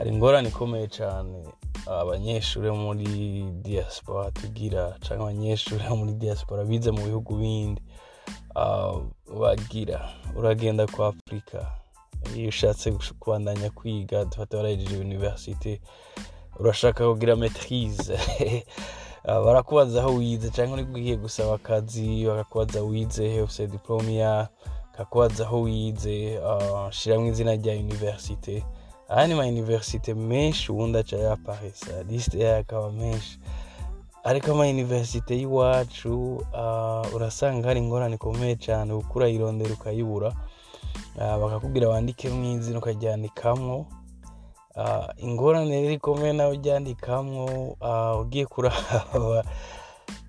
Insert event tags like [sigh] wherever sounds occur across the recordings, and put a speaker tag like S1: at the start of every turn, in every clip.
S1: hari ingorane ikomeye cyane abanyeshuri muri diaspora tugira cyangwa abanyeshuri muri diaspora bize mu bihugu bindi ah, bagira. Uragenda kwa afurika iyo ushatse kubandanya kwiga dufata warahejeje universite urashaka kugira maitrise [laughs] Ah, barakubaza aho wize cyangwa uri ugiye gusaba akazi bakakubaza wize ufite diplome ya bakakubaza aho wize ah, shiramo izina rya universite aya ni ma universite menshi ubundi aca yaparisa lisite yayo akaba menshi ariko ama universite y'iwacu urasanga hari ingorane ikomeye cyane kuko urayirondera ukayibura bakakubwira wandikemo izina ukaryandikamwo ingorane rero ikomeye nawe ujyandikamwo ah, ugiye kuraba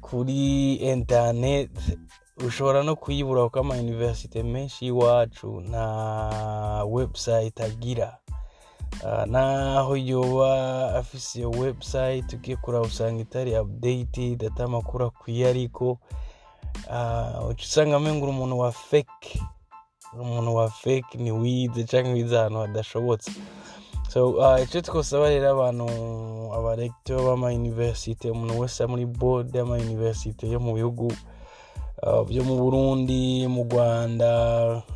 S1: kuri interineti ushobora no kuyibura kuko ama universite menshi y'iwacu nta website agira naho yoba afise iyo website ugiye kuraba usanga itari updated ata amakuru akwiye ariko ah, uca usanga amenga uri umuntu wa fake. Umuntu wa fake ni wize cyangwa wize ahantu hadashobotse. So uh, icyo twosaba rero abantu abarekito b'amayuniversite umuntu wese muri board y'amayuniversite yo mu bihugu byo mu burundi mu rwanda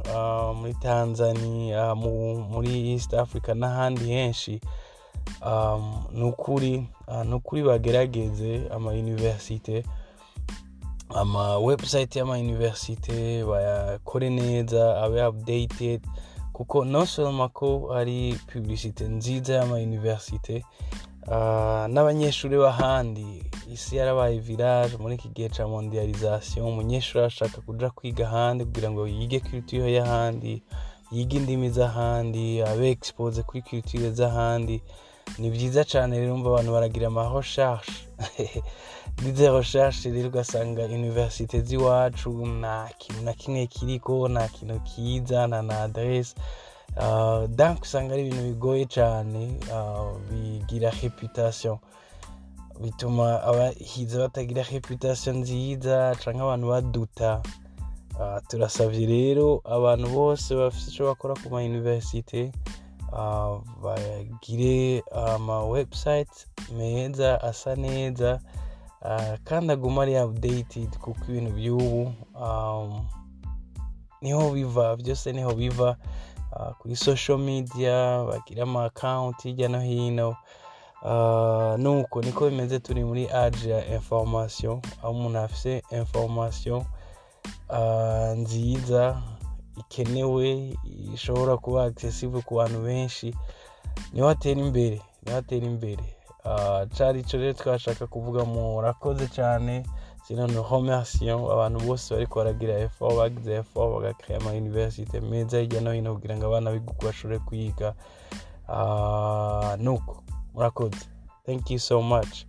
S1: uh, muri tanzania mu, muri east africa n'ahandi henshi. Um, ni ukuri uh, ni ukuri bagerageze amayuniversite ama website y'amayuniversite bayakore neza abe updated kuko seulement ko hari publicité nziza y'amayuniversite uh, n'abanyeshuri b'ahandi isi yarabaye village muri iki gihe ca mondialisation umunyeshuri arashaka kuja kwiga ahandi kugira ngo yige culture y'ahandi yige indimi z'ahandi abe expose kuri culture z'ahandi. Ni byiza cyane rero umva abantu baragira ama recherche. [laughs] Dize recherche rero ugasanga universite z'iwacu nta kintu na kimwe kiriko nta kintu kiza nta na adresse. Uh, donc usanga ari ibintu bigoye cyane uh, bigira reputation. Bituma abahize batagira reputation nziza canke abantu baduta. Uh, turasavye rero abantu bose bafite ico bakora ku ma uh, bagire ama website meza asa neza. Kandi aguma ari updated kuko ibintu by'ubu ni ho biva byose ni ho biva. Kuri social media bagira ama account hirya no hino. Nuko niko bimeze turi muri age ya information. Aho umuntu afise information. Uh, nziza ikenewe ishobora kuba accessible ku bantu benshi. Niho atera imbere ni ho atera imbere. Uh, cari ico rero twashaka kuvuga murakoze cyane. Sinon nous remercions abantu bose bariko baragira effort bagize effort bagakrea ama universite meza hirya no hino kugira ngo abana bashobore uh, nuko murakoze thank you so much.